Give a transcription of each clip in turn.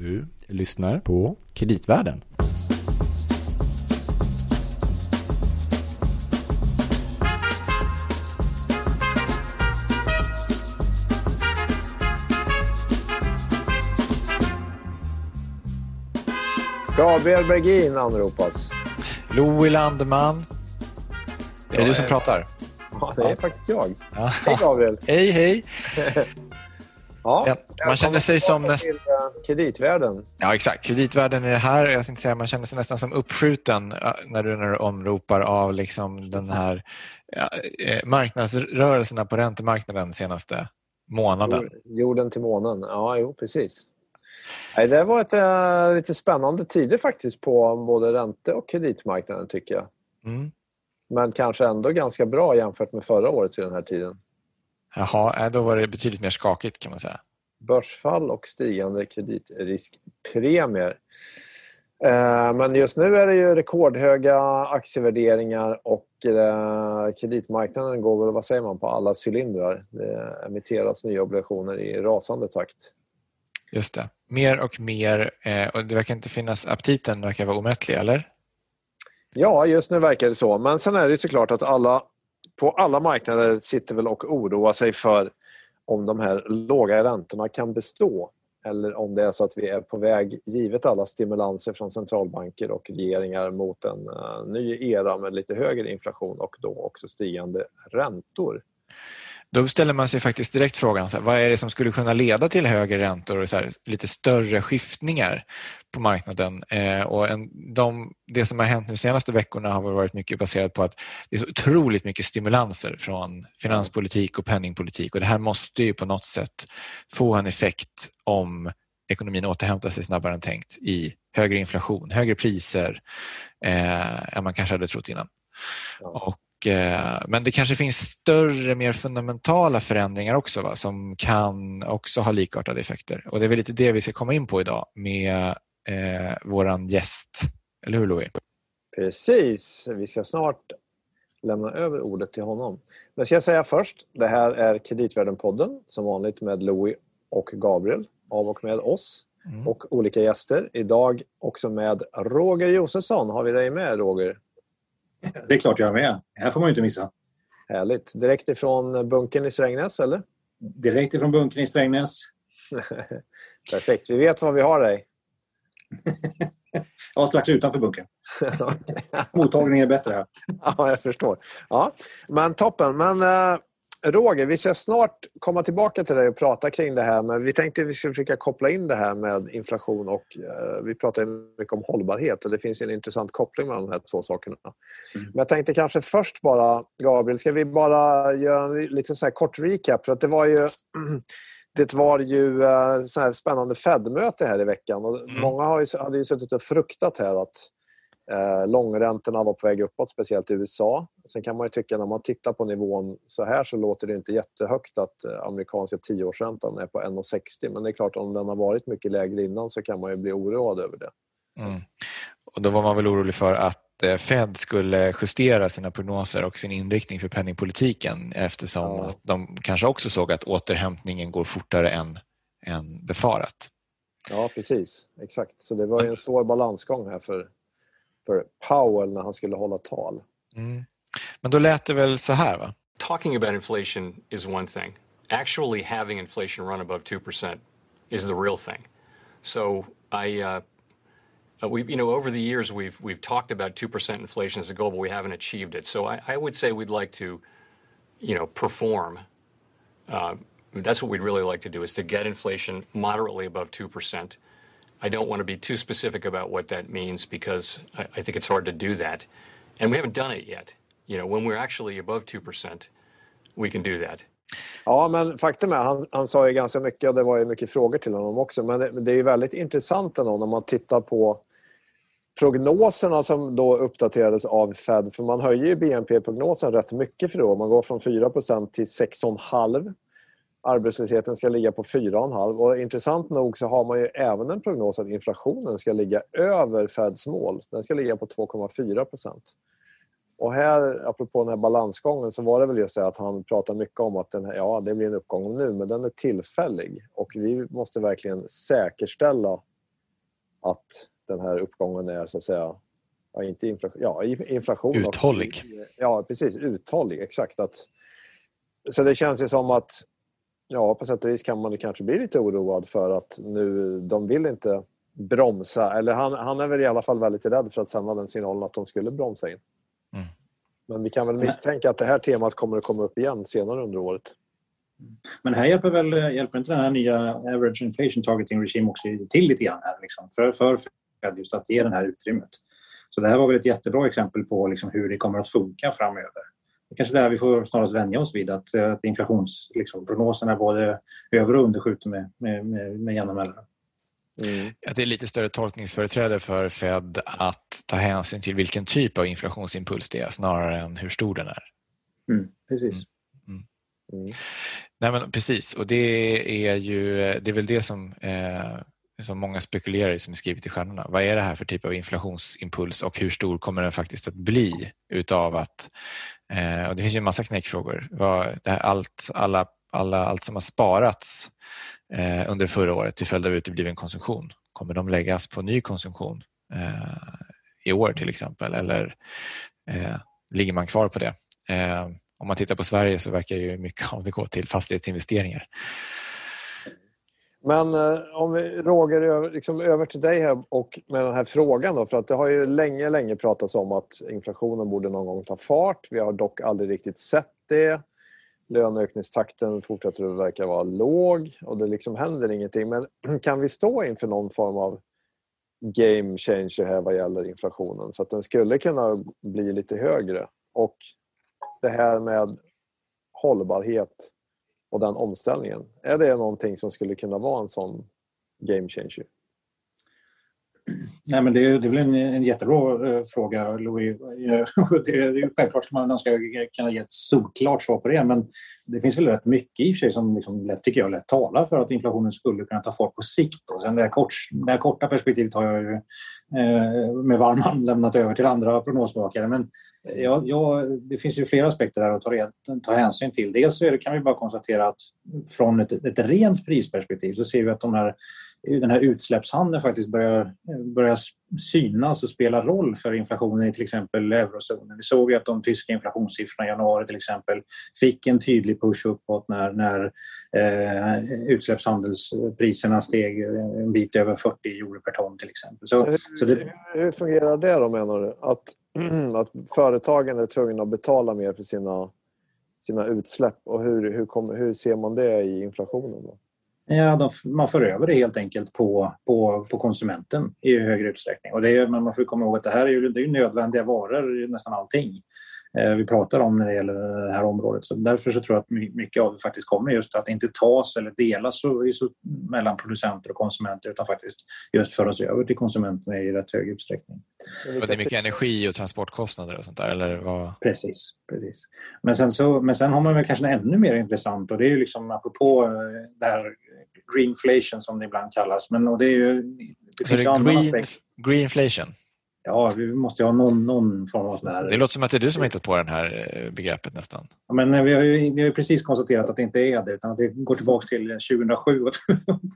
Du lyssnar på Kreditvärlden. Gabriel Bergin anropas. Louis Landeman. Är det du som pratar? Ja, det är faktiskt jag. Ja. Hej Gabriel. Hej, hej. Ja, man känner sig som näst... eh, kreditvärlden. Ja, exakt. Kreditvärlden är det här. Jag tänkte säga, man känner sig nästan som uppskjuten ja, när du, när du omropar av liksom den här ja, eh, marknadsrörelserna på räntemarknaden senaste månaden. Jord- Jorden till månen. Ja, jo, precis. Det har varit eh, lite spännande tider faktiskt på både ränte och kreditmarknaden tycker jag. Mm. Men kanske ändå ganska bra jämfört med förra året vid den här tiden. Jaha, äh, då var det betydligt mer skakigt kan man säga. Börsfall och stigande kreditriskpremier. Eh, Men just nu är det ju rekordhöga aktievärderingar och eh, kreditmarknaden går väl, vad säger man, på alla cylindrar. Det emitteras nya obligationer i rasande takt. Just det. Mer och mer. Eh, och det verkar inte finnas... Aptiten verkar vara omättlig, eller? Ja, just nu verkar det så. Men sen är det såklart att alla på alla marknader sitter väl och oroar sig för om de här låga räntorna kan bestå eller om det är så att vi är på väg, givet alla stimulanser från centralbanker och regeringar, mot en eh, ny era med lite högre inflation och då också stigande räntor. Då ställer man sig faktiskt direkt frågan, så här, vad är det som skulle kunna leda till högre räntor och så här, lite större skiftningar på marknaden? Eh, och en, de, det som har hänt de senaste veckorna har varit mycket baserat på att det är så otroligt mycket stimulanser från finanspolitik och penningpolitik och det här måste ju på något sätt få en effekt om ekonomin återhämtar sig snabbare än tänkt i högre inflation, högre priser eh, än man kanske hade trott innan. Ja. Och, eh, men det kanske finns större, mer fundamentala förändringar också va, som kan också ha likartade effekter. Och det är väl lite det vi ska komma in på idag med eh, våran gäst. Eller hur Louis? Precis, vi ska snart lämna över ordet till honom. Men ska jag säga först, det här är Kreditvärden-podden som vanligt med Louis och Gabriel av och med oss Mm. och olika gäster. Idag också med Roger Josefsson. Har vi dig med Roger? Det är klart jag är med. Det här får man ju inte missa. Härligt. Direkt ifrån bunkern i Strängnäs eller? Direkt ifrån bunkern i Strängnäs. Perfekt, vi vet var vi har dig. Ja, strax utanför bunkern. Mottagningen är bättre här. ja, jag förstår. Ja, men toppen. Men eh, Roger, vi ska snart komma tillbaka till dig och prata kring det här. Men vi tänkte att vi skulle försöka koppla in det här med inflation och eh, vi pratar mycket om hållbarhet och det finns en intressant koppling mellan de här två sakerna. Mm. Men jag tänkte kanske först bara, Gabriel, ska vi bara göra en liten så här kort recap? För att det var ju det var ju eh, så här spännande Fed-möte här i veckan och Mm. många har ju, hade ju suttit och fruktat här att Eh, långräntorna var på väg uppåt, speciellt i USA. Sen kan man ju tycka när man tittar på nivån så här så låter det inte jättehögt att eh, amerikanska tioårsräntan är på 1,60 men det är klart om den har varit mycket lägre innan så kan man ju bli oroad över det. Mm. Och då var man väl orolig för att eh, Fed skulle justera sina prognoser och sin inriktning för penningpolitiken eftersom Ja. att de kanske också såg att återhämtningen går fortare än, än befarat. Ja, precis. Exakt. Så det var ju en svår balansgång här för, för Powell när han skulle hålla tal. Mm. Men då lät det väl så här va? talking about inflation is one thing. Actually having inflation run above 2% is the real thing. So I, uh, uh, we, you know, over the years we've, we've talked about 2% inflation as a goal, but we haven't achieved it. So I, I would say we'd like to, you know, perform. Uh, that's what we'd really like to do is to get inflation moderately above 2%. I don't want to be too specific about what that means because I, I think it's hard to do that. And we haven't done it yet. You know, when we're actually above 2%, we can do that. Ja, men faktum är han, han sa ju ganska mycket och det var ju mycket frågor till honom också. Men det, det är ju väldigt intressant ändå när man tittar på prognoserna som då uppdaterades av Fed. För man höjer ju BNP-prognosen rätt mycket för då. Man går från 4% till 6,5. Arbetslösheten ska ligga på 4,5. Och intressant nog så har man ju även en prognos att inflationen ska ligga över Feds mål. Den ska ligga på 2,4% Och här, apropå den här balansgången, så var det väl just det att han pratade mycket om att den här, ja, det blir en uppgång nu, men den är tillfällig. Och vi måste verkligen säkerställa att den här uppgången är så att säga ja, inte inflation, ja, inflation uthållig. Och, ja, precis. Uthållig, exakt. Att, så det känns ju som att ja, på sätt och vis kan man kanske bli lite oroad för att nu, de vill inte bromsa. Eller han, han är väl i alla fall väldigt rädd för att sända den signalen att de skulle bromsa in. Mm. Men vi kan väl misstänka att det här temat kommer att komma upp igen senare under året. Men här hjälper väl hjälper inte den här nya average inflation targeting regime också till lite grann här liksom, för, för Fed just att ge det här utrymmet. Så det här var väl ett jättebra exempel på liksom hur det kommer att funka framöver. Det är kanske är där vi får snarast vänja oss vid att, att inflationsprognoserna liksom, både över och underskjuter med, med, med, med jämna mellanrum. Mm. Att det är lite större tolkningsföreträde för Fed att ta hänsyn till vilken typ av inflationsimpuls det är snarare än hur stor den är. Mm, precis. Mm. mm. mm. Nej, men precis, och det är ju det är väl det som, eh, som många spekulerar i som är skrivet i stjärnorna. Vad är det här för typ av inflationsimpuls och hur stor kommer den faktiskt att bli utav att... Eh, och det finns ju en massa knäckfrågor. Vad, det här, allt, alla, alla, allt som har sparats eh, under förra året till följd av utebliven konsumtion, kommer de läggas på ny konsumtion eh, i år till exempel eller eh, ligger man kvar på det? Eh, om man tittar på Sverige så verkar ju mycket av det gå till fastighetsinvesteringar. Men eh, om vi, Roger, över, liksom över till dig här och med den här frågan då, för att det har ju länge, länge pratats om att inflationen borde någon gång ta fart. Vi har dock aldrig riktigt sett det. Löneökningstakten fortsätter att verka vara låg och det liksom händer ingenting. Men kan vi stå inför någon form av game changer här vad gäller inflationen så att den skulle kunna bli lite högre? Och det här med hållbarhet och den omställningen. Är det någonting som skulle kunna vara en sån game changer? Nej, men det, är, det är väl en, en jättebra eh, fråga, Louis. det, är, det är självklart ska man önskar kunna ge ett solklart svar på det, men det finns väl rätt mycket i och för sig som liksom lätt, tycker jag, lätt talar för att inflationen skulle kunna ta fart på sikt. Då. Sen det, här kort, det här korta perspektivet har jag ju eh, med varm hand lämnat över till andra prognosmakare, men Ja, ja, det finns ju flera aspekter där att ta, ta hänsyn till. Dels så det, kan vi bara konstatera att från ett, ett rent prisperspektiv så ser vi att de här den här utsläppshandeln faktiskt börjar, börjar synas och spela roll för inflationen i till exempel eurozonen. Vi såg att de tyska inflationssiffrorna i januari till exempel fick en tydlig push uppåt när, när eh, utsläppshandelspriserna steg en bit över 40 euro per ton till exempel. Så, hur, så det... hur fungerar det då menar du? Att, att företagen är tvungna att betala mer för sina, sina utsläpp och hur, hur, kom, hur ser man det i inflationen? Då? Ja, de, man för över det helt enkelt på, på, på konsumenten i högre utsträckning. Och det är, men man får komma ihåg att det här är ju, det är nödvändiga varor, nästan allting eh, vi pratar om när det gäller det här området. Så därför så tror jag att mycket av det faktiskt kommer just att inte tas eller delas så, så, mellan producenter och konsumenter utan faktiskt just föras över till konsumenterna i rätt hög utsträckning. Och det är mycket energi och transportkostnader och sånt där? Eller vad? Precis. precis. Men, sen så, men sen har man väl kanske ännu mer intressant och det är ju liksom apropå eh, det här greenflation som det ibland kallas. Men, och det är ju, det finns det green, greenflation? Ja, vi måste ju ha någon, någon form av sån Det låter som att det är du som har hittat på det här eh, begreppet nästan. Ja, men eh, vi har, ju, vi har ju precis konstaterat att det inte är det utan att det går tillbaka till 2007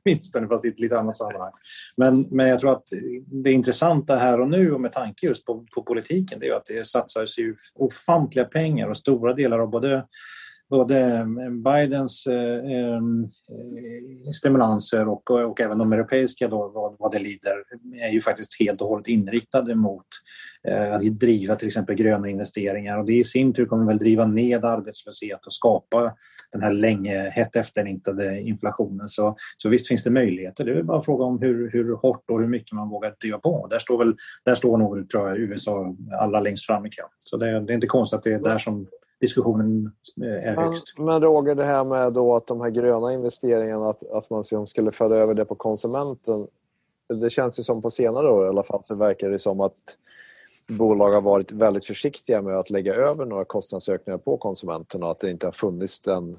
åtminstone fast i ett lite annat sammanhang. Men, men jag tror att det intressanta här och nu och med tanke just på, på politiken det är att det satsas ju ofantliga pengar och stora delar av både både eh, Bidens eh, eh, stimulanser och, och även de europeiska då, vad, vad det lider är ju faktiskt helt och hållet inriktade mot eh, att driva till exempel gröna investeringar och det i sin tur kommer väl driva ned arbetslöshet och skapa den här länge hett efterlängtade inflationen. Så, så visst finns det möjligheter. Det är bara fråga om hur, hur hårt och hur mycket man vågar driva på. Där står, väl, där står nog tror jag, USA allra längst fram i kön. Så det, det är inte konstigt att det är där som diskussionen eh, är högst. Men, men Roger, det här med då att de här gröna investeringarna, att, att man skulle föra över det på konsumenten. Det känns ju som på senare år i alla fall så verkar det som att bolag har varit väldigt försiktiga med att lägga över några kostnadsökningar på konsumenterna och att det inte har funnits den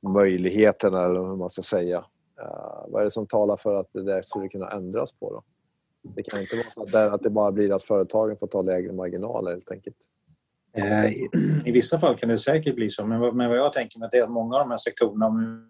möjligheten eller hur man ska säga. Uh, vad är det som talar för att det där skulle kunna ändras på då? Det kan inte vara så att det bara blir att företagen får ta lägre marginaler helt enkelt. Eh, I vissa fall kan det säkert bli så, men vad, men vad jag tänker mig är att många av de här sektorerna, om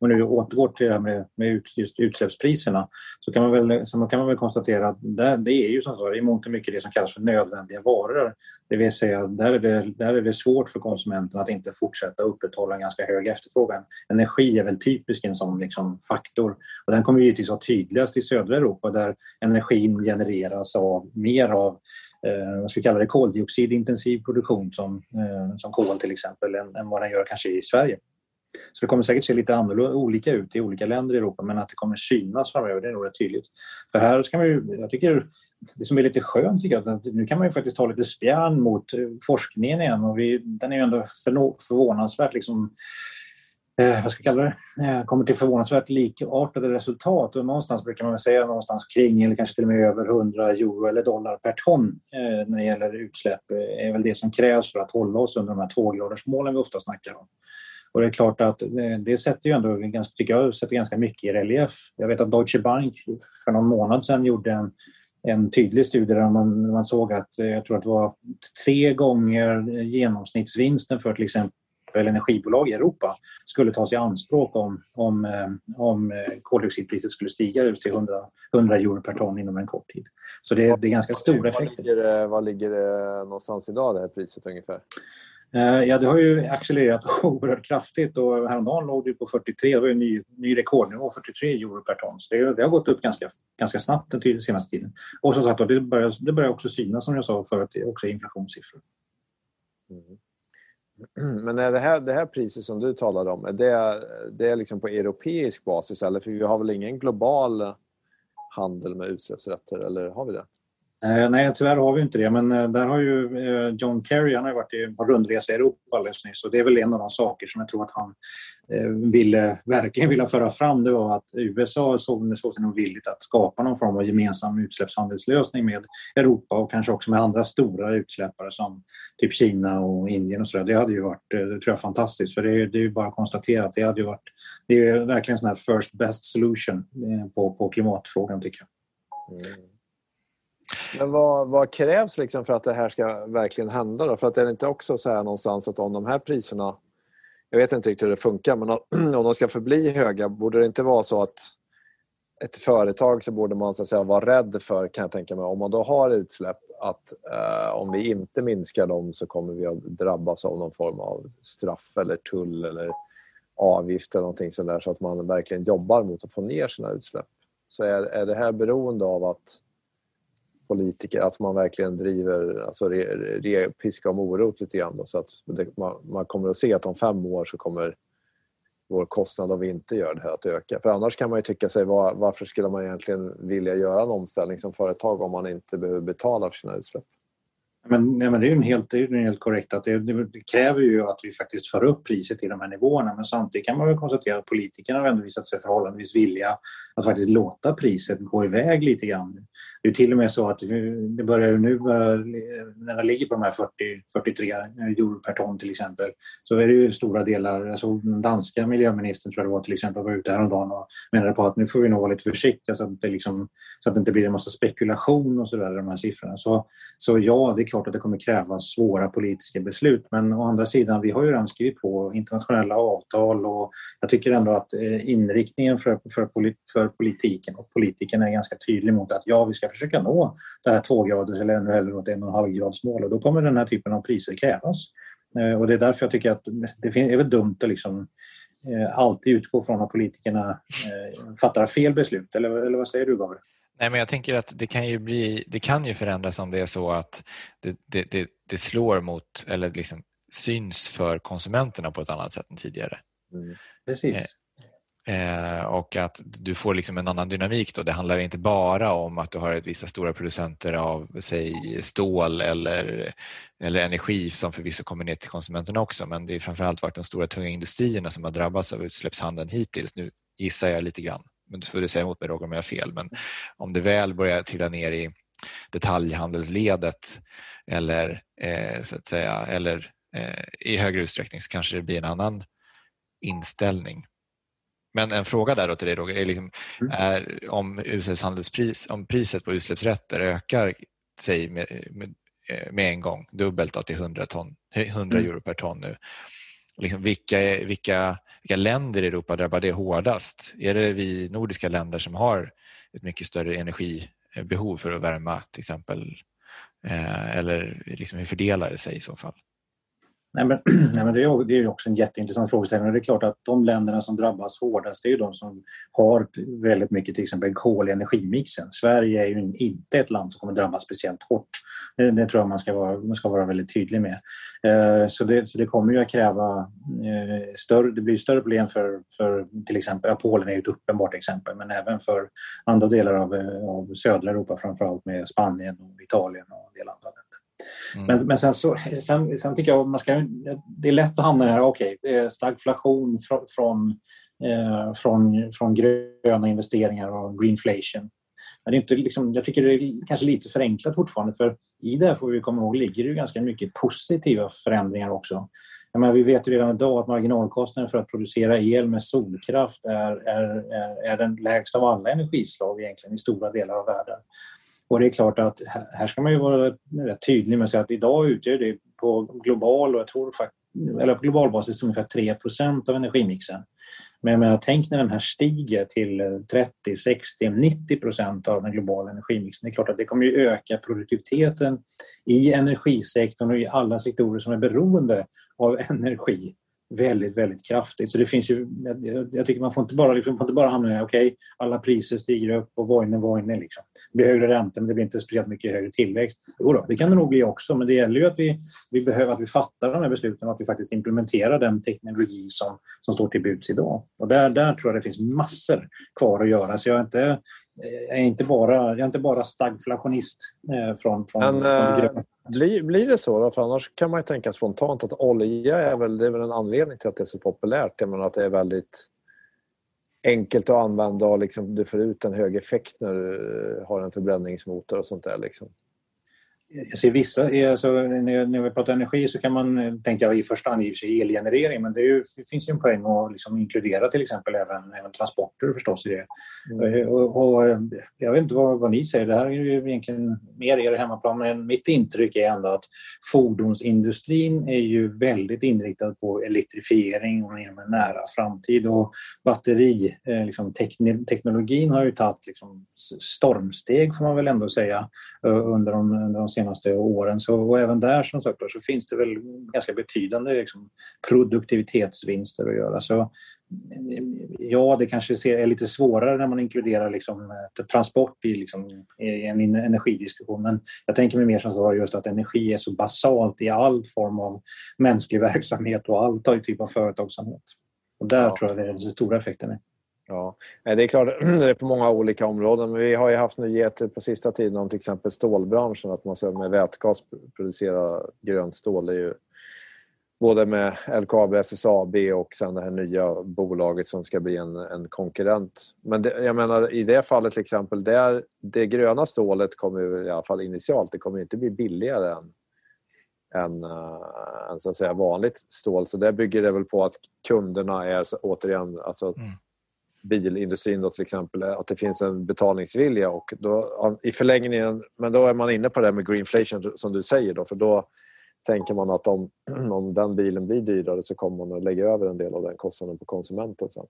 vi nu återgår till det här med, med just utsläppspriserna, så kan man väl, så kan man väl konstatera att det, det är ju som så, i mångt och mycket det som kallas för nödvändiga varor. Det vill säga, där är det, där är det svårt för konsumenten att inte fortsätta upprätthålla en ganska hög efterfrågan. Energi är väl typisk en sån liksom faktor och den kommer givetvis vara tydligast i södra Europa där energin genereras av mer av eh, vad ska vi kalla det, koldioxidintensiv produktion som, eh, som kol till exempel än, än vad den gör kanske i Sverige. Så det kommer säkert se lite annorlunda, olika ut i olika länder i Europa men att det kommer synas framöver det är nog rätt tydligt. För här ska man ju, jag tycker det som är lite skönt tycker jag, att nu kan man ju faktiskt ta lite spjärn mot eh, forskningen igen och vi, den är ju ändå förvånansvärt liksom eh, vad ska jag kalla det, eh, kommer till förvånansvärt likartade resultat. Och någonstans brukar man säga någonstans kring eller kanske till och med över 100 euro eller dollar per ton eh, när det gäller utsläpp eh, är väl det som krävs för att hålla oss under de här tvågradersmålen vi ofta snackar om. Och det är klart att eh, det sätter ju ändå ganska, tycker jag, sätter ganska mycket i relief. Jag vet att Deutsche Bank för någon månad sedan gjorde en, en tydlig studie där man, man såg att eh, jag tror att det var tre gånger genomsnittsvinsten för till exempel energibolag i Europa skulle tas i anspråk om, om, eh, om koldioxidpriset skulle stiga just till 100, 100 euro per ton inom en kort tid. Så det, det är ganska stora effekter. Vad ligger, vad ligger det någonstans idag, det här priset ungefär? Eh, ja, det har ju accelererat oerhört kraftigt och häromdagen låg det på 43, det var ju ny, ny rekordnivå, 43 euro per ton. Så det, det, har gått upp ganska, ganska snabbt den senaste tiden. Och som sagt det börjar, det börjar också synas som jag sa förut, också inflationssiffror. Mm. Men är det här, det här priset som du talade om, är det, det är liksom på europeisk basis eller? För vi har väl ingen global handel med utsläppsrätter, eller har vi det? Eh, nej, tyvärr har vi inte det. Men eh, där har ju eh, John Kerry han har varit på rundresa i Europa alldeles nyss. Och det är väl en av de saker som jag tror att han eh, ville, verkligen ville föra fram. Det var att USA såg, såg sig nog villigt att skapa någon form av gemensam utsläppshandelslösning med Europa och kanske också med andra stora utsläppare som typ Kina och Indien och sådär. Det hade ju varit eh, det tror jag, fantastiskt. För det är, det är ju bara att konstatera att det hade ju varit det är verkligen en sån här first best solution eh, på, på klimatfrågan tycker jag. Mm. Men vad, vad, krävs liksom för att det här ska verkligen hända? Då? För att är det inte också så här någonstans att om de här priserna, jag vet inte riktigt hur det funkar, men om de ska förbli höga, borde det inte vara så att ett företag så borde man så att säga, vara rädd för, kan jag tänka mig, om man då har utsläpp, att eh, om vi inte minskar dem så kommer vi att drabbas av någon form av straff eller tull eller avgift eller någonting sådär så att man verkligen jobbar mot att få ner sina utsläpp. Så är, är det här beroende av att politiker, att man verkligen driver alltså re, re, piska om morot lite grann. Då, så att det, man, man, kommer att se att om fem år så kommer vår kostnad om vi inte gör det här att öka. För annars kan man ju tycka sig var, varför skulle man egentligen vilja göra en omställning som företag om man inte behöver betala för sina utsläpp? Men, nej, men det är ju helt, det är helt korrekt att det, det, kräver ju att vi faktiskt för upp priset till de här nivåerna men samtidigt kan man väl konstatera att politikerna har ändå visat sig förhållandevis villiga att faktiskt låta priset gå iväg lite grann. Det är till och med så att det börjar nu, när det ligger på de här 40, 43 euro per ton till exempel, så är det ju stora delar, alltså den danska miljöministern tror jag det var till exempel var ute häromdagen och menade på att nu får vi nog vara lite försiktiga så att det, liksom, så att det inte blir en massa spekulation och sådär de här siffrorna. Så, så ja, det är klart att det kommer krävas svåra politiska beslut men å andra sidan, vi har ju redan skrivit på internationella avtal och jag tycker ändå att eh, inriktningen för, för, för politiken och politikerna är ganska tydlig mot att ja, vi ska försöka nå det här tvågraders eller ännu hellre åt en och en halv grads mål och då kommer den här typen av priser krävas. Eh, och det är därför jag tycker att det är väl dumt att liksom eh, alltid utgå från att politikerna eh, fattar fel beslut. Eller, eller vad säger du Gabriel? Nej, men jag tänker att det kan ju, bli, det kan ju förändras om det är så att det, det, det, det slår mot eller liksom syns för konsumenterna på ett annat sätt än tidigare. Mm. Precis. Eh, och att du får liksom en annan dynamik. Då. Det handlar inte bara om att du har ett vissa stora producenter av säg, stål eller, eller energi som förvisso kommer ner till konsumenterna också men det är framförallt varit de stora tunga industrierna som har drabbats av utsläppshandeln hittills. Nu gissar jag lite grann, men du får säga emot mig Roger om jag har fel. Men om det väl börjar trilla ner i detaljhandelsledet eller, eh, så att säga, eller eh, i högre utsträckning så kanske det blir en annan inställning. Men en fråga där då till dig Roger, är, liksom, mm. är om utsläppshandelspris, om priset på utsläppsrätter ökar säg med, med eh, med en gång, dubbelt då, till 100, ton, 100 euro per ton nu. Liksom vilka, vilka, vilka länder i Europa drabbar det hårdast? Är det vi nordiska länder som har ett mycket större energibehov för att värma till exempel? Eller liksom hur fördelar det sig i så fall? Nej, men, nej, men det, är, det är också en jätteintressant frågeställning. Det är klart att de länderna som drabbas hårdast är de som har väldigt mycket till exempel kol i energimixen. Sverige är ju inte ett land som kommer drabbas speciellt hårt. Det, det tror jag man ska, vara, man ska vara väldigt tydlig med. Eh, så, det, så det kommer ju att kräva eh, större, det blir större problem för, för till exempel, ja, Polen är ett uppenbart exempel, men även för andra delar av, eh, av södra Europa, framförallt med Spanien och Italien och en del andra länder. Mm. Men, men sen, så, sen, sen tycker jag man ska, det är lätt att hamna i det här, okej, okay, stagflation från, från, eh, från, från gröna investeringar och greenflation. Men det är inte liksom, jag tycker det är kanske lite förenklat fortfarande för i det här får vi komma ihåg ligger det ganska mycket positiva förändringar också. menar, vi vet redan idag att marginalkostnaden för att producera el med solkraft är, är, är, är den lägsta av alla energislag egentligen i stora delar av världen. Och det är klart att här ska man ju vara rätt tydlig med att säga att idag utgör det på global och jag tror eller på global basis ungefär 3% av energimixen. Men jag menar, tänk när den här stiger till 30, 60, 90 procent av den globala energimixen. Det är klart att det kommer ju öka produktiviteten i energisektorn och i alla sektorer som är beroende av energi väldigt, väldigt kraftigt. Så det finns ju, jag tycker man får inte bara, liksom, får inte bara hamna i okej, okay, alla priser stiger upp och vojne, vojne. Liksom. Det blir högre räntor men det blir inte speciellt mycket högre tillväxt. Jo då, det kan det nog bli också men det gäller ju att vi, vi behöver att vi fattar de här besluten och att vi faktiskt implementerar den teknologi som, som står till buds idag. Och där, där tror jag det finns massor kvar att göra. Så jag är inte, är inte bara, jag är inte bara stagflationist eh, från, från, men, från grön. Blir, blir det så? Då? För annars kan man tänka spontant att olja är väl, det är väl en anledning till att det är så populärt. Jag menar att det är väldigt enkelt att använda och liksom du får ut en hög effekt när du har en förbränningsmotor och sånt där. Liksom jag ser vissa, alltså, när, när vi pratar energi så kan man eh, tänka i första hand i sig elgenerering men det, ju, det, finns ju en poäng att liksom inkludera till exempel även, även transporter förstås i det. Mm. Eh, och, och, eh, jag vet inte vad, vad, ni säger, det här är ju egentligen mer er hemmaplan men mitt intryck är ändå att fordonsindustrin är ju väldigt inriktad på elektrifiering inom en nära framtid och batteri, liksom, teknologin har ju tagit liksom, stormsteg får man väl ändå säga under de, under de senaste åren. Så, och även där som sagt så finns det väl ganska betydande liksom, produktivitetsvinster att göra. Så, ja, det kanske är lite svårare när man inkluderar liksom, transport i, liksom, i en energidiskussion. Men jag tänker mig mer som så just att energi är så basalt i all form av mänsklig verksamhet och all typ av företagsamhet. Och där ja. tror jag det är den stora effekten. Är. Ja, det är klart, det är på många olika områden. Men vi har ju haft nyheter på sista tiden om till exempel stålbranschen. Att man ska med vätgas producera grönt stål. Det är ju både med LKAB, SSAB och sen det här nya bolaget som ska bli en, en konkurrent. Men det, jag menar i det fallet till exempel, där, det gröna stålet kommer i alla fall initialt, det kommer inte bli billigare än, än, äh, än så att säga vanligt stål. Så det bygger det väl på att kunderna är återigen alltså, mm bilindustrin då till exempel, att det finns en betalningsvilja och då, i förlängningen, men då är man inne på det här med greenflation som du säger då, för då tänker man att om, om den bilen blir dyrare så kommer man att lägga över en del av den kostnaden på konsumenten sen.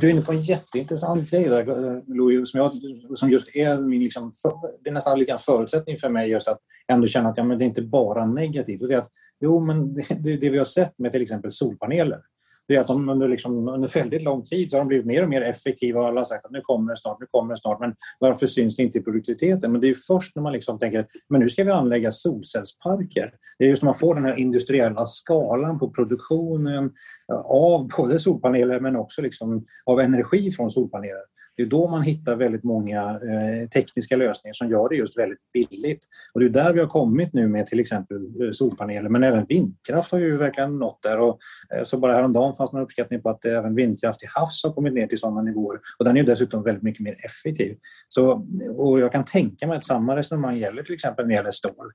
Du är inne på en jätteintressant grej där, Louis, som, jag, som just är min liksom, för, det är nästan lite en förutsättning för mig just att ändå känna att ja, men det är inte bara negativt. Och det är att, jo, men det, det vi har sett med till exempel solpaneler det är att de under, liksom, under väldigt lång tid så har de blivit mer och mer effektiva och alla har sagt att nu kommer det snart, nu kommer det snart. Men varför syns det inte i produktiviteten? Men det är först när man liksom tänker men nu ska vi anlägga solcellsparker. Det är just när man får den här industriella skalan på produktionen av både solpaneler men också liksom av energi från solpaneler. Det är då man hittar väldigt många eh, tekniska lösningar som gör det just väldigt billigt. Och det är där vi har kommit nu med till exempel eh, solpaneler men även vindkraft har ju verkligen nått där. Och, eh, så bara häromdagen fanns det en uppskattning på att även vindkraft till havs har kommit ner till sådana nivåer. Och den är ju dessutom väldigt mycket mer effektiv. Så, och jag kan tänka mig att samma resonemang gäller till exempel när det gäller stål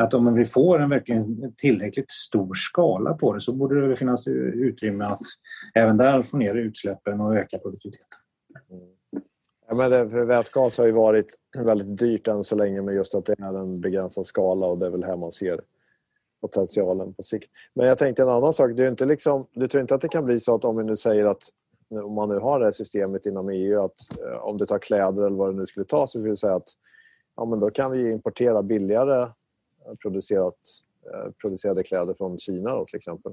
att om vi får en verkligen tillräckligt stor skala på det så borde det finnas utrymme att även där få ner utsläppen och öka produktiviteten. Ja, men det, för vätgas har ju varit väldigt dyrt än så länge med just att det är en begränsad skala och det är väl här man ser potentialen på sikt. Men jag tänkte en annan sak. Du, är inte liksom, du tror inte att det kan bli så att om vi nu säger att om man nu har det här systemet inom EU att eh, om du tar kläder eller vad det nu skulle ta så vill du säga att ja, men då kan vi importera billigare eh, producerat, eh, producerade kläder från Kina då, till exempel.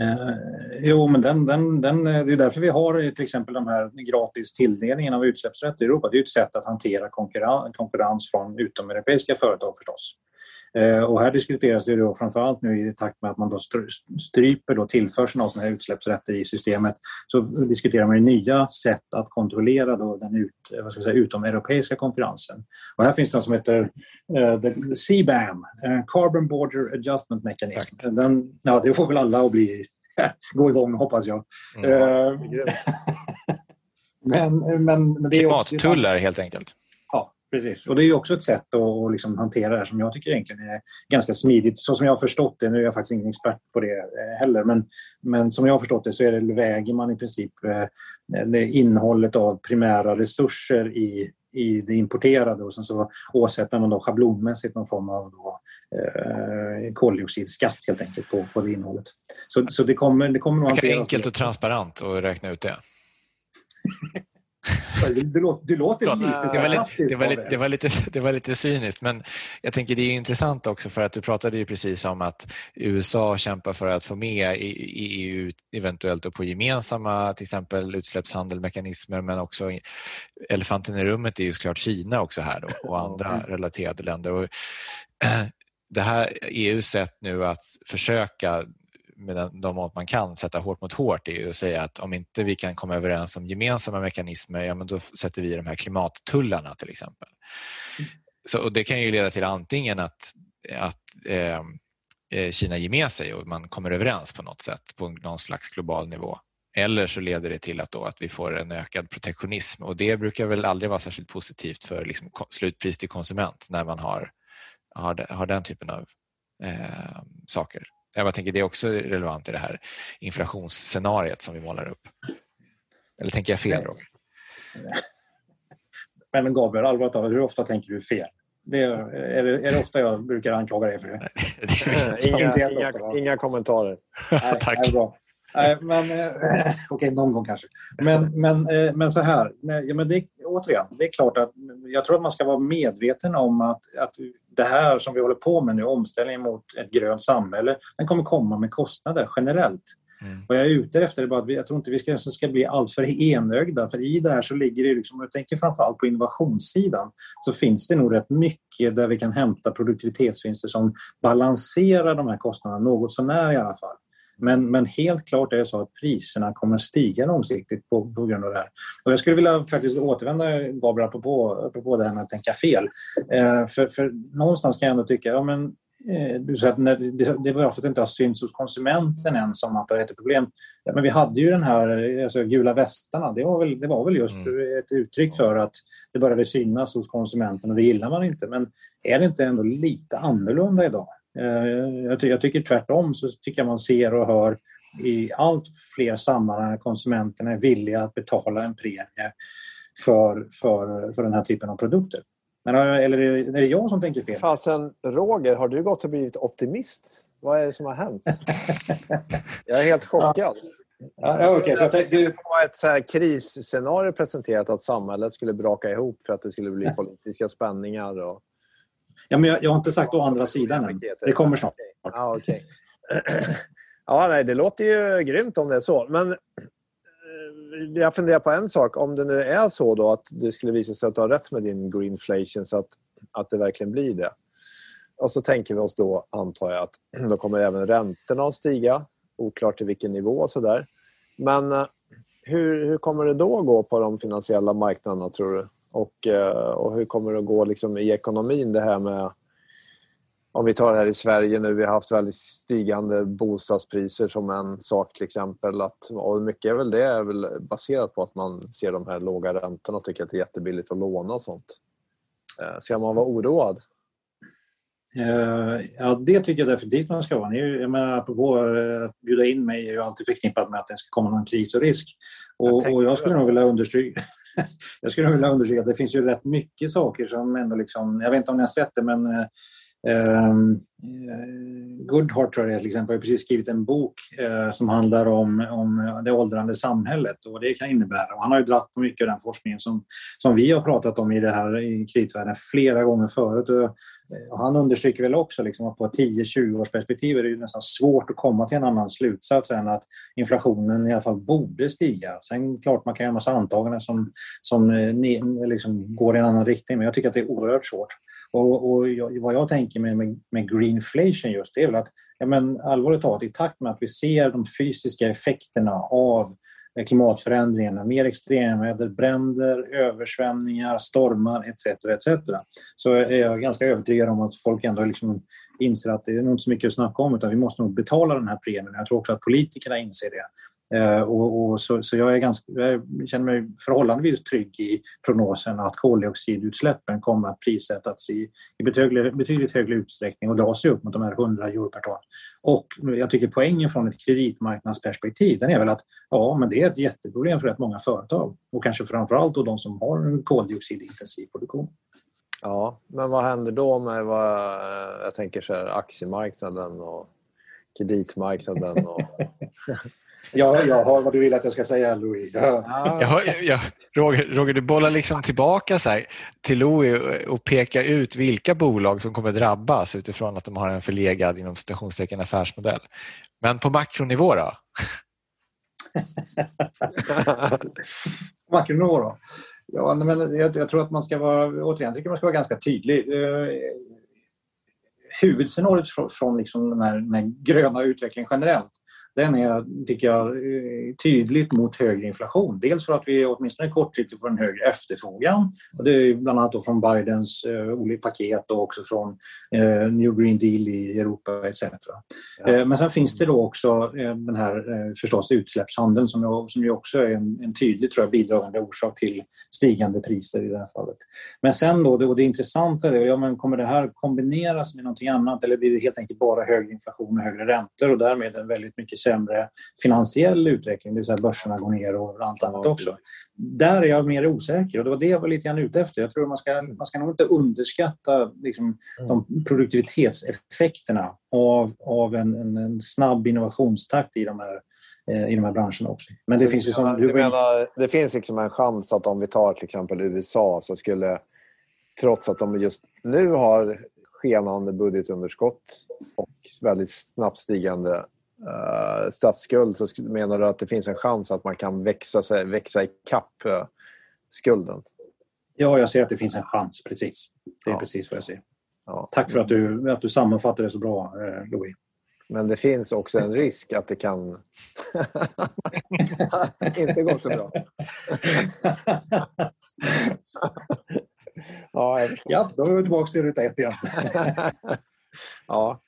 Eh, jo, men den, den, den, eh, det är därför vi har eh, till exempel de här gratis tilldelningen av utsläppsrätter i Europa. Det är ett sätt att hantera konkurrens, konkurrens från utomeuropeiska företag förstås. Eh, och här diskuteras det då framförallt nu i takt med att man då stryper då tillförseln av sådana här utsläppsrätter i systemet så diskuterar man nya sätt att kontrollera då den ut, vad ska jag säga, utomeuropeiska konkurrensen. Och här finns det något som heter uh, CBAM, uh, Carbon Border Adjustment Mechanism. Den, ja, det får väl alla att bli, gå igång hoppas jag. Mm. Uh, men, men, men det är Klimattullar helt enkelt. Precis, och det är också ett sätt att liksom hantera det här som jag tycker egentligen är ganska smidigt. Så som jag har förstått det, nu är jag faktiskt ingen expert på det eh, heller, men, men som jag har förstått det så är det, väger man i princip eh, det innehållet av primära resurser i, i det importerade och sen så åsätter man då schablonmässigt någon form av då, eh, koldioxidskatt helt enkelt på, på det innehållet. Så, så det kommer, det kommer nog hanteras... Enkelt och transparent att räkna ut det. Du, låter, du låter lite var lite, det, var lite, det, var lite, det var lite cyniskt men jag tänker det är intressant också för att du pratade ju precis om att USA kämpar för att få med i EU eventuellt på gemensamma till exempel utsläppshandelmekanismer men också elefanten i rummet är ju såklart Kina också här då, och andra relaterade länder. Och, det här EUs sätt nu att försöka med de mått man kan sätta hårt mot hårt är att säga att om inte vi kan komma överens om gemensamma mekanismer, ja men då sätter vi de här klimattullarna till exempel. Så, och det kan ju leda till antingen att, att ehm, eh, Kina ger med sig och man kommer överens på något sätt på någon slags global nivå. Eller så leder det till att, då att vi får en ökad protektionism och det brukar väl aldrig vara särskilt positivt för liksom slutpris till konsument när man har, har, har den typen av eh, saker. Jag bara tänker det är också relevant i det här inflationsscenariet som vi målar upp. Eller tänker jag fel Roger? Men Gabriel, allvarligt talat, hur ofta tänker du fel? Det är, är, det, är det ofta jag brukar anklaga dig för det? inga, inga, inga, kommentarer. Nej, Tack. Nej, bra. Nej, men, eh, Okej, okay, någon gång kanske. Men, men, eh, men så här, ja, men det, återigen, det är klart att jag tror att man ska vara medveten om att, att det här som vi håller på med nu, omställningen mot ett grönt samhälle, den kommer komma med kostnader generellt. Mm. Vad jag är ute efter är bara att vi, jag tror inte vi ska, ska bli alltför enögda för i det här så ligger det, liksom, jag tänker framförallt på innovationssidan, så finns det nog rätt mycket där vi kan hämta produktivitetsvinster som balanserar de här kostnaderna något sånär i alla fall. Men, men helt klart är det så att priserna kommer att stiga långsiktigt på, på grund av det här. Och jag skulle vilja faktiskt återvända, Gabriel, apropå, apropå det här med att tänka fel. Eh, för, för någonstans kan jag ändå tycka, ja men eh, du säger att när, det, det var för att det inte har synts hos konsumenten än som att det är ett problem. Ja, men vi hade ju den här alltså, gula västarna. Det var väl, det var väl just mm. ett uttryck för att det började synas hos konsumenten och det gillar man inte. Men är det inte ändå lite annorlunda idag? Eh, jag, tycker tvärtom så tycker jag man ser och hör i allt fler sammanhang att konsumenterna är villiga att betala en premie för, för, för den här typen av produkter. Men, eh, eller är det jag som tänker fel? Fasen, Roger, har du gått och blivit optimist? Vad är det som har hänt? jag är helt chockad. Ja. Ja, okay, så jag skulle få ett så här krisscenario presenterat att samhället skulle braka ihop för att det skulle bli politiska spänningar. Och... Ja, men jag, jag har inte sagt å andra sidan än. Det kommer snart. Ja, okay. ja, nej, det låter ju grymt om det är så. Men eh, jag funderar på en sak. Om det nu är så då att det skulle visa sig att du har rätt med din greenflation så att, att det verkligen blir det. Och så tänker vi oss då, antar jag, att då kommer även räntorna att stiga. Oklart till vilken nivå och sådär. Men eh, hur, hur kommer det då gå på de finansiella marknaderna tror du? Och, eh, och hur kommer det att gå liksom i ekonomin det här med om vi tar här i Sverige nu, vi har haft väldigt stigande bostadspriser som en sak till exempel. Att, och mycket är väl det är väl baserat på att man ser de här låga räntorna och tycker att det är jättebilligt att låna och sånt. Eh, ska man vara oroad? Eh, ja, det tycker jag definitivt man ska vara. Jag menar, apropå eh, att bjuda in mig är ju alltid förknippat med att det ska komma någon kris och risk. Och jag, och jag skulle nog vilja understryka jag skulle vilja understryka att det finns ju rätt mycket saker som ändå liksom, jag vet inte om ni har sett det men Um, Eh, Goodhart tror jag till exempel har precis skrivit en bok eh, som handlar om, om det åldrande samhället och vad det kan innebära. Och han har ju dratt på mycket av den forskningen som, som vi har pratat om i det här i kritvärlden flera gånger förut. Och, och han understryker väl också liksom att på 10-20 års perspektiv är det ju nästan svårt att komma till en annan slutsats än att inflationen i alla fall borde stiga. Sen klart man kan göra en massa antaganden som, som eh, liksom går i en annan riktning men jag tycker att det är oerhört svårt. Och, och jag, vad jag tänker med, med, med, Inflation just det är väl att ja, men allvarligt talat i takt med att vi ser de fysiska effekterna av eh, klimatförändringarna, mer extremväder, bränder, översvämningar, stormar etc. etc. Så är jag ganska övertygad om att folk ändå liksom inser att det är nog inte så mycket att snacka om utan vi måste nog betala den här premien. Jag tror också att politikerna inser det. Eh, och, och så, så jag, är ganska, jag känner mig förhållandevis trygg i prognosen att koldioxidutsläppen kommer att prissättas i, i betydligt, betydligt högre utsträckning och dra sig upp mot de här 100 euro per ton. Och jag tycker poängen från ett kreditmarknadsperspektiv den är väl att ja, men det är ett jätteproblem för rätt många företag och kanske framförallt då de som har en koldioxidintensiv produktion. Ja, men vad händer då med vad, jag tänker så här, aktiemarknaden och kreditmarknaden? Och... Ja, jag har vad du vill att jag ska säga, Louis. Ja. Ja, ja, Roger, Roger, du bollar liksom tillbaka så här, till Louis och pekar ut vilka bolag som kommer drabbas utifrån att de har en förlegad inom citationstecken affärsmodell. Men på makronivå då? makronivå då? Ja, men jag, jag, tror att man ska vara, återigen, tycker man ska vara ganska tydlig. Eh, huvudscenariot från, från liksom den, här, den här gröna utvecklingen generellt den är, tycker jag, eh, tydligt mot högre inflation. Dels för att vi åtminstone kortsiktigt får en högre efterfrågan. Och det är bland annat från Bidens eh, olika paket och också från eh, New Green Deal i Europa etc. Ja. Eh, men sen finns det då också eh, den här eh, förstås utsläppshandeln som, jag, som ju också är en, en tydlig tror jag, bidragande orsak till stigande priser i det här fallet. Men sen då, det, det intressanta är, ja, men kommer det här kombineras med någonting annat eller blir det helt enkelt bara högre inflation och högre räntor och därmed en väldigt mycket sämre finansiell utveckling, det vill säga börserna går ner och allt annat också. Där är jag mer osäker och det var det jag var lite grann ute efter. Jag tror man ska, man ska nog inte underskatta liksom, de produktivitetseffekterna av, av en, en, en snabb innovationstakt i de här eh, i de här branscherna också. Men det finns ju som... Du menar, det finns liksom en chans att om vi tar till exempel USA så skulle, trots att de just nu har skenande budgetunderskott och väldigt snabbt stigande uh, statsskuld så menar du att det finns en chans att man kan växa, sig, växa ikapp uh, skulden? Ja, jag ser att det finns en chans, precis. Det är ja. precis vad jag ser. Ja. Tack för att du, att du sammanfattar det så bra, eh, Louis. Men det finns också en risk att det kan inte gå så bra. ja, ja, då är vi tillbaka till ruta ett igen. ja,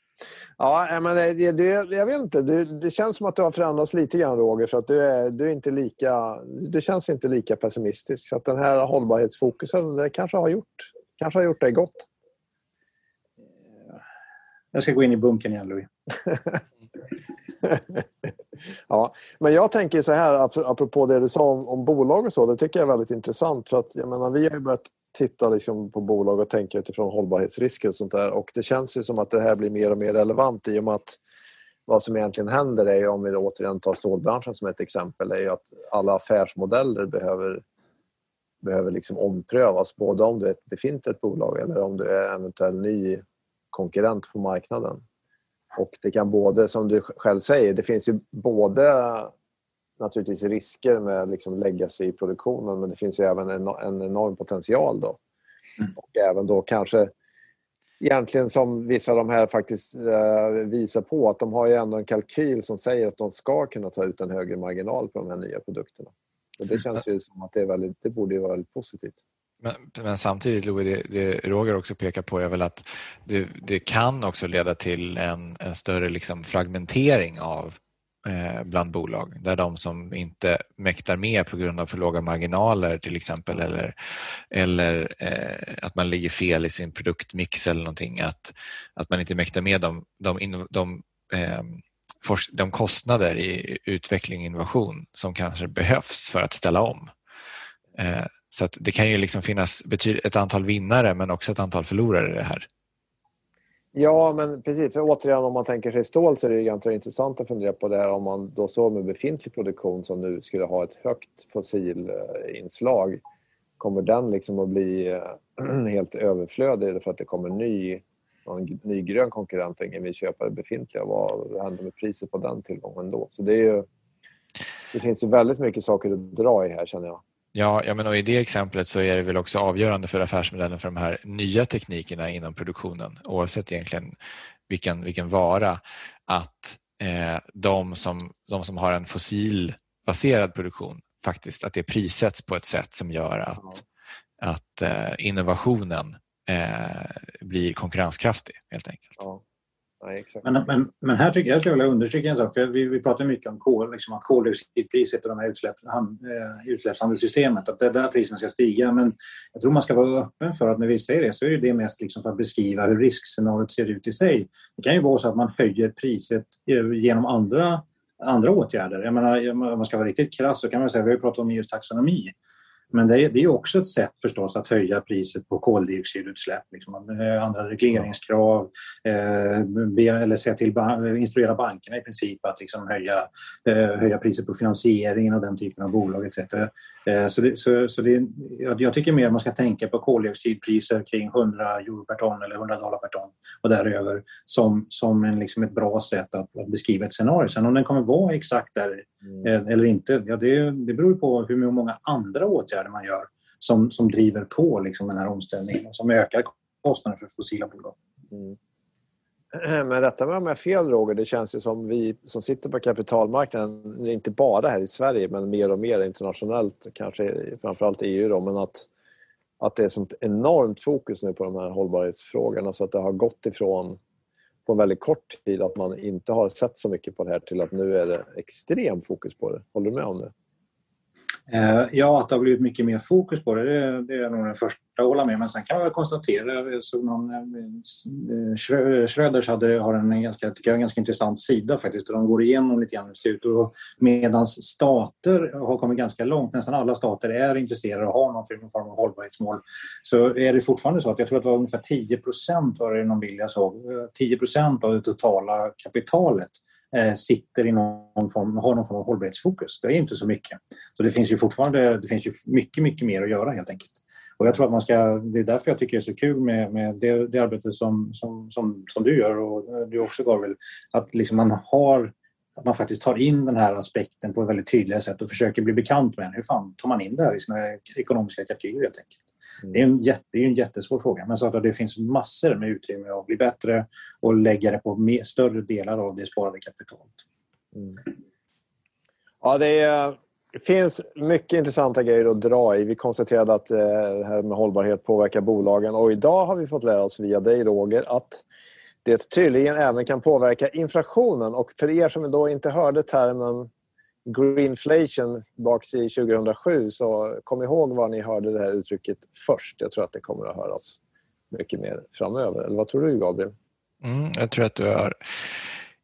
Ja, men det, det, jag vet inte. Det, det, känns som att du har förändrats lite grann Roger. Så att du, är, du, är inte lika, du känns inte lika pessimistisk. Så att den här hållbarhetsfokusen det kanske har gjort, kanske har gjort dig gott. Jag ska gå in i bunkern igen Louis. ja, men jag tänker så här apropå det du sa om, om bolag och så. Det tycker jag är väldigt intressant. För att jag menar, vi har ju börjat titta liksom på bolag och tänka utifrån hållbarhetsrisker och sånt där. Och det känns ju som att det här blir mer och mer relevant i och med att vad som egentligen händer är, om vi återigen tar stålbranschen som ett exempel, är att alla affärsmodeller behöver, behöver liksom omprövas. Både om du är ett befintligt bolag eller om du är eventuell ny konkurrent på marknaden. Och det kan både, som du själv säger, det finns ju både naturligtvis risker med liksom lägga sig i produktionen men det finns ju även en, en enorm potential då. Mm. Och även då kanske egentligen som vissa av de här faktiskt eh, visar på att de har ju ändå en kalkyl som säger att de ska kunna ta ut en högre marginal på de här nya produkterna. Och det känns ju som att det, är väldigt, det borde vara väldigt positivt. Men, men, samtidigt, Louis, det, det, Roger också pekar på är väl att det, det kan också leda till en, en större liksom fragmentering av eh, bland bolag där de som inte mäktar med på grund av för låga marginaler till exempel eller, eller eh, att man ligger fel i sin produktmix eller någonting att, att man inte mäktar med de, de, de, eh, de kostnader i utveckling och innovation som kanske behövs för att ställa om. Eh, så det kan ju liksom finnas ett antal vinnare men också ett antal förlorare i det här. Ja, men precis. För återigen, om man tänker sig stål så är det ganska intressant att fundera på det här om man då står med befintlig produktion som nu skulle ha ett högt fossilinslag. Kommer den liksom att bli eh, helt överflödig för att det kommer ny, någon ny grön konkurrent och ingen vill köpa det befintliga? Vad händer med priset på den tillgången då? Så det, är ju, det finns ju väldigt mycket saker att dra i här känner jag. Ja, ja men och i det exemplet så är det väl också avgörande för affärsmodellen för de här nya teknikerna inom produktionen oavsett egentligen vilken, vilken vara att eh, de, som, de som har en fossilbaserad produktion faktiskt att det prissätts på ett sätt som gör att, att eh, innovationen eh, blir konkurrenskraftig helt enkelt. Ja. Nej, men, men, men, här tycker jag, jag skulle vilja understryka en sak. För vi, vi pratar mycket om kol, liksom, koldioxidpriset och de här utsläpp, han, eh, utsläppshandelssystemet. Att det är där priserna ska stiga. Men jag tror man ska vara öppen för att när vi säger det så är det mest liksom för att beskriva hur riskscenariot ser ut i sig. Det kan ju vara så att man höjer priset eh, genom andra, andra åtgärder. Jag menar, om man ska vara riktigt krass så kan man säga, vi har pratat om EUs taxonomi. Men det är, det är också ett sätt förstås att höja priset på koldioxidutsläpp. Liksom. Eh, andra regleringskrav eh, eller se till, instruera bankerna i princip att liksom höja, eh, höja priset på finansieringen och den typen av bolag etc. Eh, så, det, så, så det, jag, tycker mer man ska tänka på koldioxidpriser kring 100 euro per ton eller 100 dollar per ton och däröver som, som en, liksom ett bra sätt att, att beskriva ett scenario. Sen om den kommer vara exakt där mm. Eh, eller inte, ja, det, det beror på hur många andra åtgärder man gör som, som driver på liksom den här omställningen och som ökar kostnaden för fossila bolag. Mm. Men rätta mig om jag har fel Roger, det känns ju som vi som sitter på kapitalmarknaden, inte bara här i Sverige men mer och mer internationellt, kanske framförallt EU då, men att, att det är sånt enormt fokus nu på de här hållbarhetsfrågorna så att det har gått ifrån på en väldigt kort tid att man inte har sett så mycket på det här till att nu är det extrem fokus på det. Håller du med om det? Eh, ja, att det har blivit mycket mer fokus på det, det, det är nog den första att hålla med. Men sen kan jag konstatera, eh, jag såg någon, eh, eh Schröders hade, har en ganska, tycker jag, en ganska intressant sida faktiskt. där de går igenom lite grann hur det ser ut. Och medan stater har kommit ganska långt, nästan alla stater är intresserade och har någon form av hållbarhetsmål, så är det fortfarande så att jag tror att det var ungefär 10 procent var det någon bild jag såg, eh, 10 procent av det totala kapitalet Eh, sitter i någon form, har någon form av hållbarhetsfokus. Det är inte så mycket. Så det finns ju fortfarande det finns ju mycket, mycket mer att göra helt enkelt. Och jag tror att man ska, det är därför jag tycker det är så kul med, med det, det arbete som, som, som, som du gör och du också Gabriel. Att liksom man har att man faktiskt tar in den här aspekten på ett väldigt tydligt sätt och försöker bli bekant med den. Hur fan tar man in det här i sina ekonomiska kalkyler helt enkelt? Det, är en jätte, det är en jättesvår fråga, men så att det finns massor med utrymme att bli bättre och lägga det på mer, större delar av det sparade kapitalet. Mm. Ja, det, är, det, finns mycket intressanta grejer att dra i. Vi konstaterade att eh, det här med hållbarhet påverkar bolagen och idag har vi fått lära oss via dig Roger att det tydligen även kan påverka inflationen. Och för er som då inte hörde termen greenflation baks i 2007 så kom ihåg var ni hörde det här uttrycket först. Jag tror att det kommer att höras mycket mer framöver. Eller vad tror du Gabriel? Mm, jag tror att du har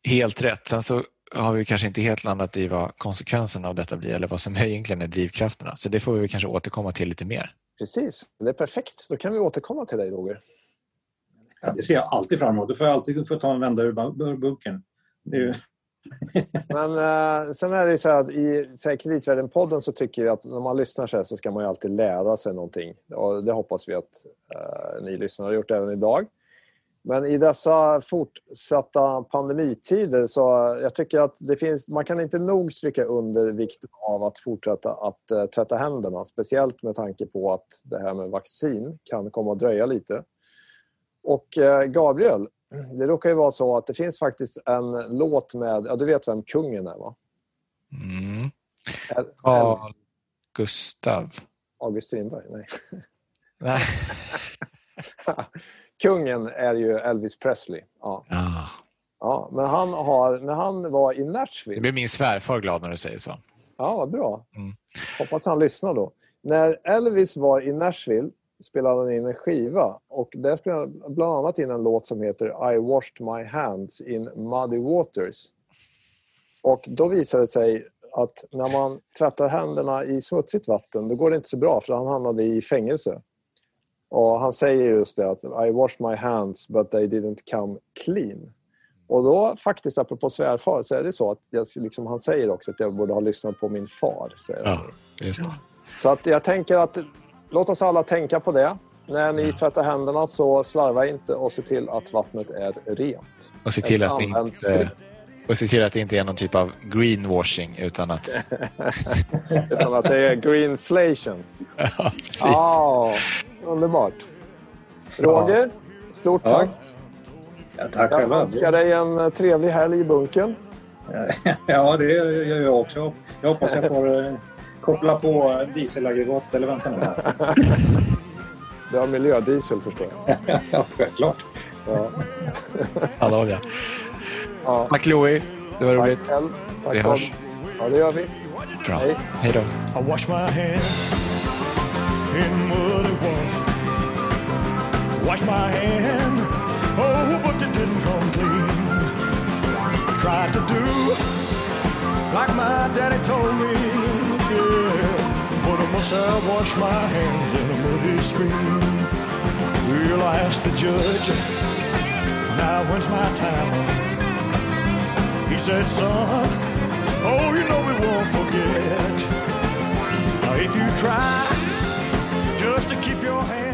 helt rätt. Sen så har vi kanske inte helt landat i vad konsekvenserna av detta blir eller vad som egentligen är drivkrafterna. Så det får vi kanske återkomma till lite mer. Precis, det är perfekt. Då kan vi återkomma till dig Roger. Ja, det ser jag alltid fram emot. Då får jag alltid få ta en vända ur bunken. Ju... Men eh, sen är det så att i Kreditvärden-podden så tycker vi att när man lyssnar så här så ska man ju alltid lära sig någonting. Och det hoppas vi att eh, ni lyssnare har gjort även idag. Men i dessa fortsatta pandemitider så jag tycker att det finns, man kan inte nog stryka under vikten av att fortsätta att eh, tvätta händerna. Speciellt med tanke på att det här med vaccin kan komma att dröja lite. Och eh, Gabriel, det råkar ju vara så att det finns faktiskt en låt med, ja du vet vem kungen är va? Mm. Carl Gustav. August Strindberg? Nej. Nej. kungen är ju Elvis Presley. Ja. Ah. Ja, men han har, när han var i Det Nashville, blir min svärfar glad när du säger så. ja vad bra, Mm. hoppas han lyssnar då. När Elvis var i Nashville spelade han in en skiva och där spelade han bland annat in en låt som heter I washed my hands in muddy waters. Och då visade det sig att när man tvättar händerna i smutsigt vatten då går det inte så bra för han hamnade i fängelse. Och han säger just det att I washed my hands but they didn't come clean. Och då faktiskt apropå svärfar så är det så att jag, liksom, han säger också att jag borde ha lyssnat på min far. Säger. Ja, just det. Så att jag tänker att låt oss alla tänka på det. När ni tvättar händerna så slarva inte och se till att vattnet är rent. Och se till, att det används inte, och se till att det inte är någon typ av greenwashing utan att... Utan att det är greenflation. ja, precis. Ja, underbart. Roger, stort Ja. tack. Ja, tack Jag önskar dig en eh, trevlig helg i bunkern. Ja, det gör jag också. Jag hoppas jag får eh, koppla på dieselaggregatet eller vänta nu här. Du har miljödiesel förstår jag. Ja, självklart. Ja. Hallå, ja. Ja. Tack Louie, det var roligt. Tack. Tack, Vi hörs. Ja, det gör vi. Bra. Hej. Hej då. I wash my hands in muddy water. Wash my hand, oh, but it didn't come clean. Tried to do like my daddy told me, yeah. But I must have washed my hands in a muddy stream. Well, I asked the judge, now when's my time? He said, son, oh, you know we won't forget. Now, if you try just to keep your hands